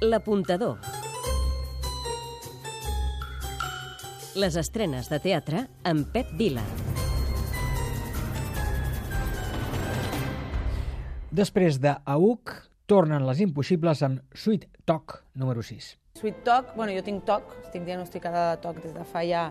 L'apuntador. Les estrenes de teatre amb Pep Vila. Després de AUC, tornen les impossibles amb Sweet Talk número 6. Sweet TOC, bueno, jo tinc TOC, estic diagnosticada de TOC des de fa ja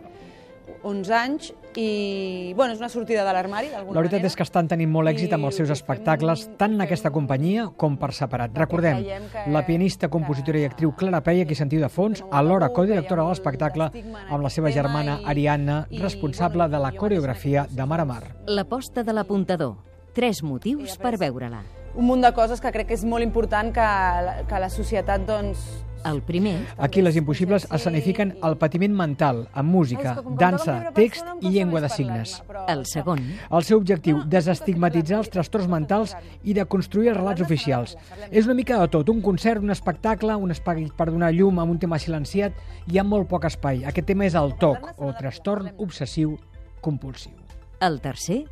11 anys i bueno, és una sortida de l'armari d'alguna La veritat manera. és que estan tenint molt èxit amb els seus espectacles, tant en aquesta companyia com per separat. Recordem, la pianista, compositora i actriu Clara Peia, qui sentiu de fons, alhora codirectora de l'espectacle, amb la seva germana Ariadna, responsable de la coreografia de Mar a Mar. L'aposta de l'apuntador. Tres motius per veure-la. Un munt de coses que crec que és molt important que, la- que la societat doncs, El primer, Aquí les impossibles escenifiquen el patiment mental amb música, dansa, text i llengua de signes. el segon, El seu objectiu, desestigmatitzar els trastorns mentals i de construir els relats oficials. És una mica de tot, un concert, un espectacle, un espai per donar llum amb un tema silenciat i amb molt poc espai. Aquest tema és el TOC, o trastorn obsessiu compulsiu. el tercer,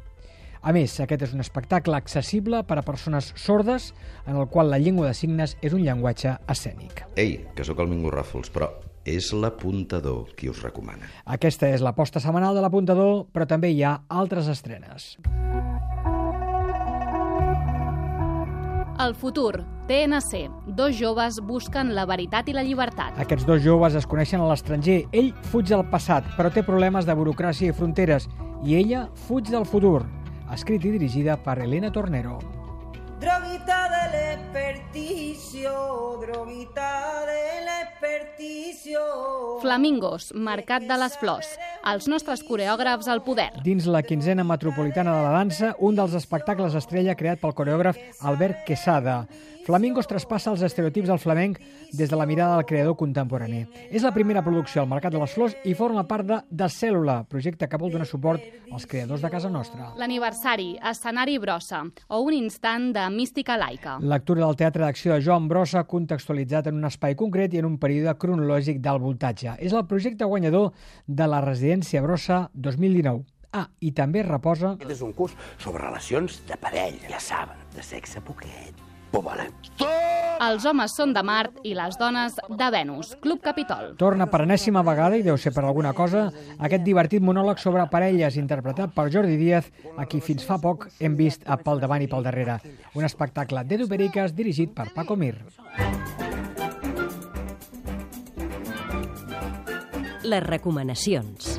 A més, aquest és un espectacle accessible per a persones sordes en el qual la llengua de signes és un llenguatge escènic. Ei, que sóc el Mingo Ràfols, però és l'apuntador qui us recomana. Aquesta és l'aposta setmanal de l'apuntador, però també hi ha altres estrenes. El futur, TNC. Dos joves busquen la veritat i la llibertat. Aquests dos joves es coneixen a l'estranger. Ell fuig del passat, però té problemes de burocràcia i fronteres, i ella fuig del futur. Escrit i dirigida per Elena Tornero. Droguita del experticio, droguita del experticio. Flamingos, Mercat de les Flors. Els nostres coreògrafs al poder. Dins la quinzena metropolitana de la dansa, un dels espectacles estrella creat pel coreògraf Albert Quesada. Flamingos traspassa els estereotips del flamenc des de la mirada del creador contemporani. És la primera producció al Mercat de les Flors i forma part de De Cèl·lula, projecte que vol donar suport als creadors de casa nostra. L'aniversari, escenari brossa o un instant de mística laica. Lectura del teatre d'acció de Joan Brossa contextualitzat en un espai concret i en un període cronològic del voltatge. És el projecte guanyador de la Residència Brossa 2019. Ah, i també reposa Aquest és un curs sobre relacions de parella. Ja saben, de sexe poquet. Ho volen tot! Els homes són de Mart i les dones de Venus. Club Capitol. Torna per enèsima vegada, i deu ser per alguna cosa, aquest divertit monòleg sobre parelles interpretat per Jordi Díaz, a qui fins fa poc hem vist a pel davant i pel darrere. Un espectacle d'Edu Periques dirigit per Paco Mir. les recomanacions.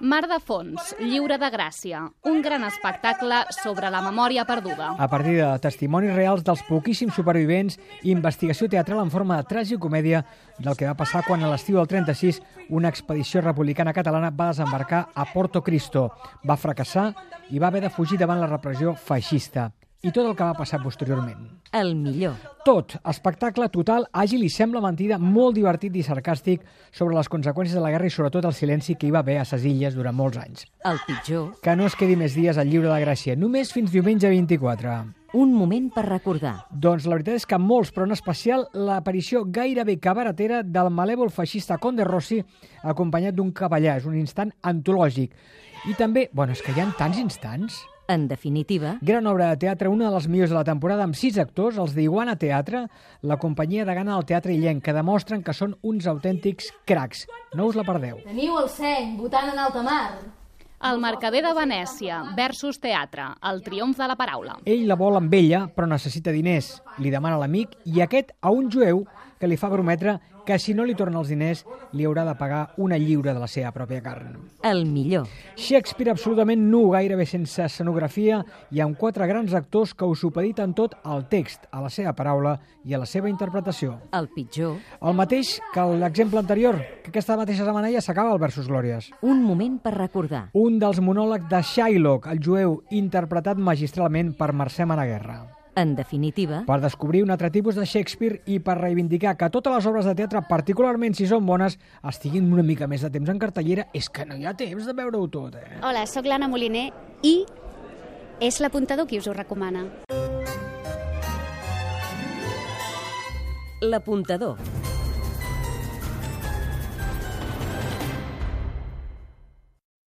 Mar de Fons, Lliure de Gràcia. Un gran espectacle sobre la memòria perduda. A partir de testimonis reals dels poquíssims supervivents i investigació teatral en forma de tragicomèdia del que va passar quan a l'estiu del 36 una expedició republicana catalana va desembarcar a Porto Cristo. Va fracassar i va haver de fugir davant la repressió feixista. I tot el que va passar posteriorment. El millor, Tot, espectacle total, àgil i sembla mentida, molt divertit i sarcàstic sobre les conseqüències de la guerra i sobretot el silenci que hi va haver a ses illes durant molts anys. el pitjor, Que no es quedi més dies al lliure de Gràcia, només fins diumenge 24. un moment per recordar. Doncs la veritat és que molts, però en especial l'aparició gairebé cabaretera del malèvol feixista Conde Rossi acompanyat d'un cavallà. És un instant antològic. I també, bueno, és que hi ha tants instants. En definitiva, Gran obra de teatre, una de les millors de la temporada, amb sis actors, els d'Iguana Teatre, la companyia de gana del Teatre Illenc, que demostren que són uns autèntics cracs. No us la perdeu. Teniu el seny votant en alta mar. El Mercader de Venècia versus Teatre. El triomf de la paraula. Ell la vol amb ella, però necessita diners. Li demana a l'amic i aquest a un jueu que li fa prometre que si no li torna els diners li haurà de pagar una lliura de la seva pròpia carn. el millor, Shakespeare absolutament nu, gairebé sense escenografia i amb quatre grans actors que ho supediten tot al text, a la seva paraula i a la seva interpretació. el pitjor, El mateix que l'exemple anterior, que aquesta mateixa setmana ja s'acaba el Versus Glòries. un moment per recordar. Un dels monòlegs de Shylock, el jueu, interpretat magistralment per Mercè Managuerra. En definitiva, per descobrir un altre tipus de Shakespeare i per reivindicar que totes les obres de teatre, particularment si són bones, estiguin una mica més de temps en cartellera. És que no hi ha temps de veure-ho tot, eh? Hola, sóc l'Anna Moliner i és l'apuntador qui us ho recomana. l'apuntador.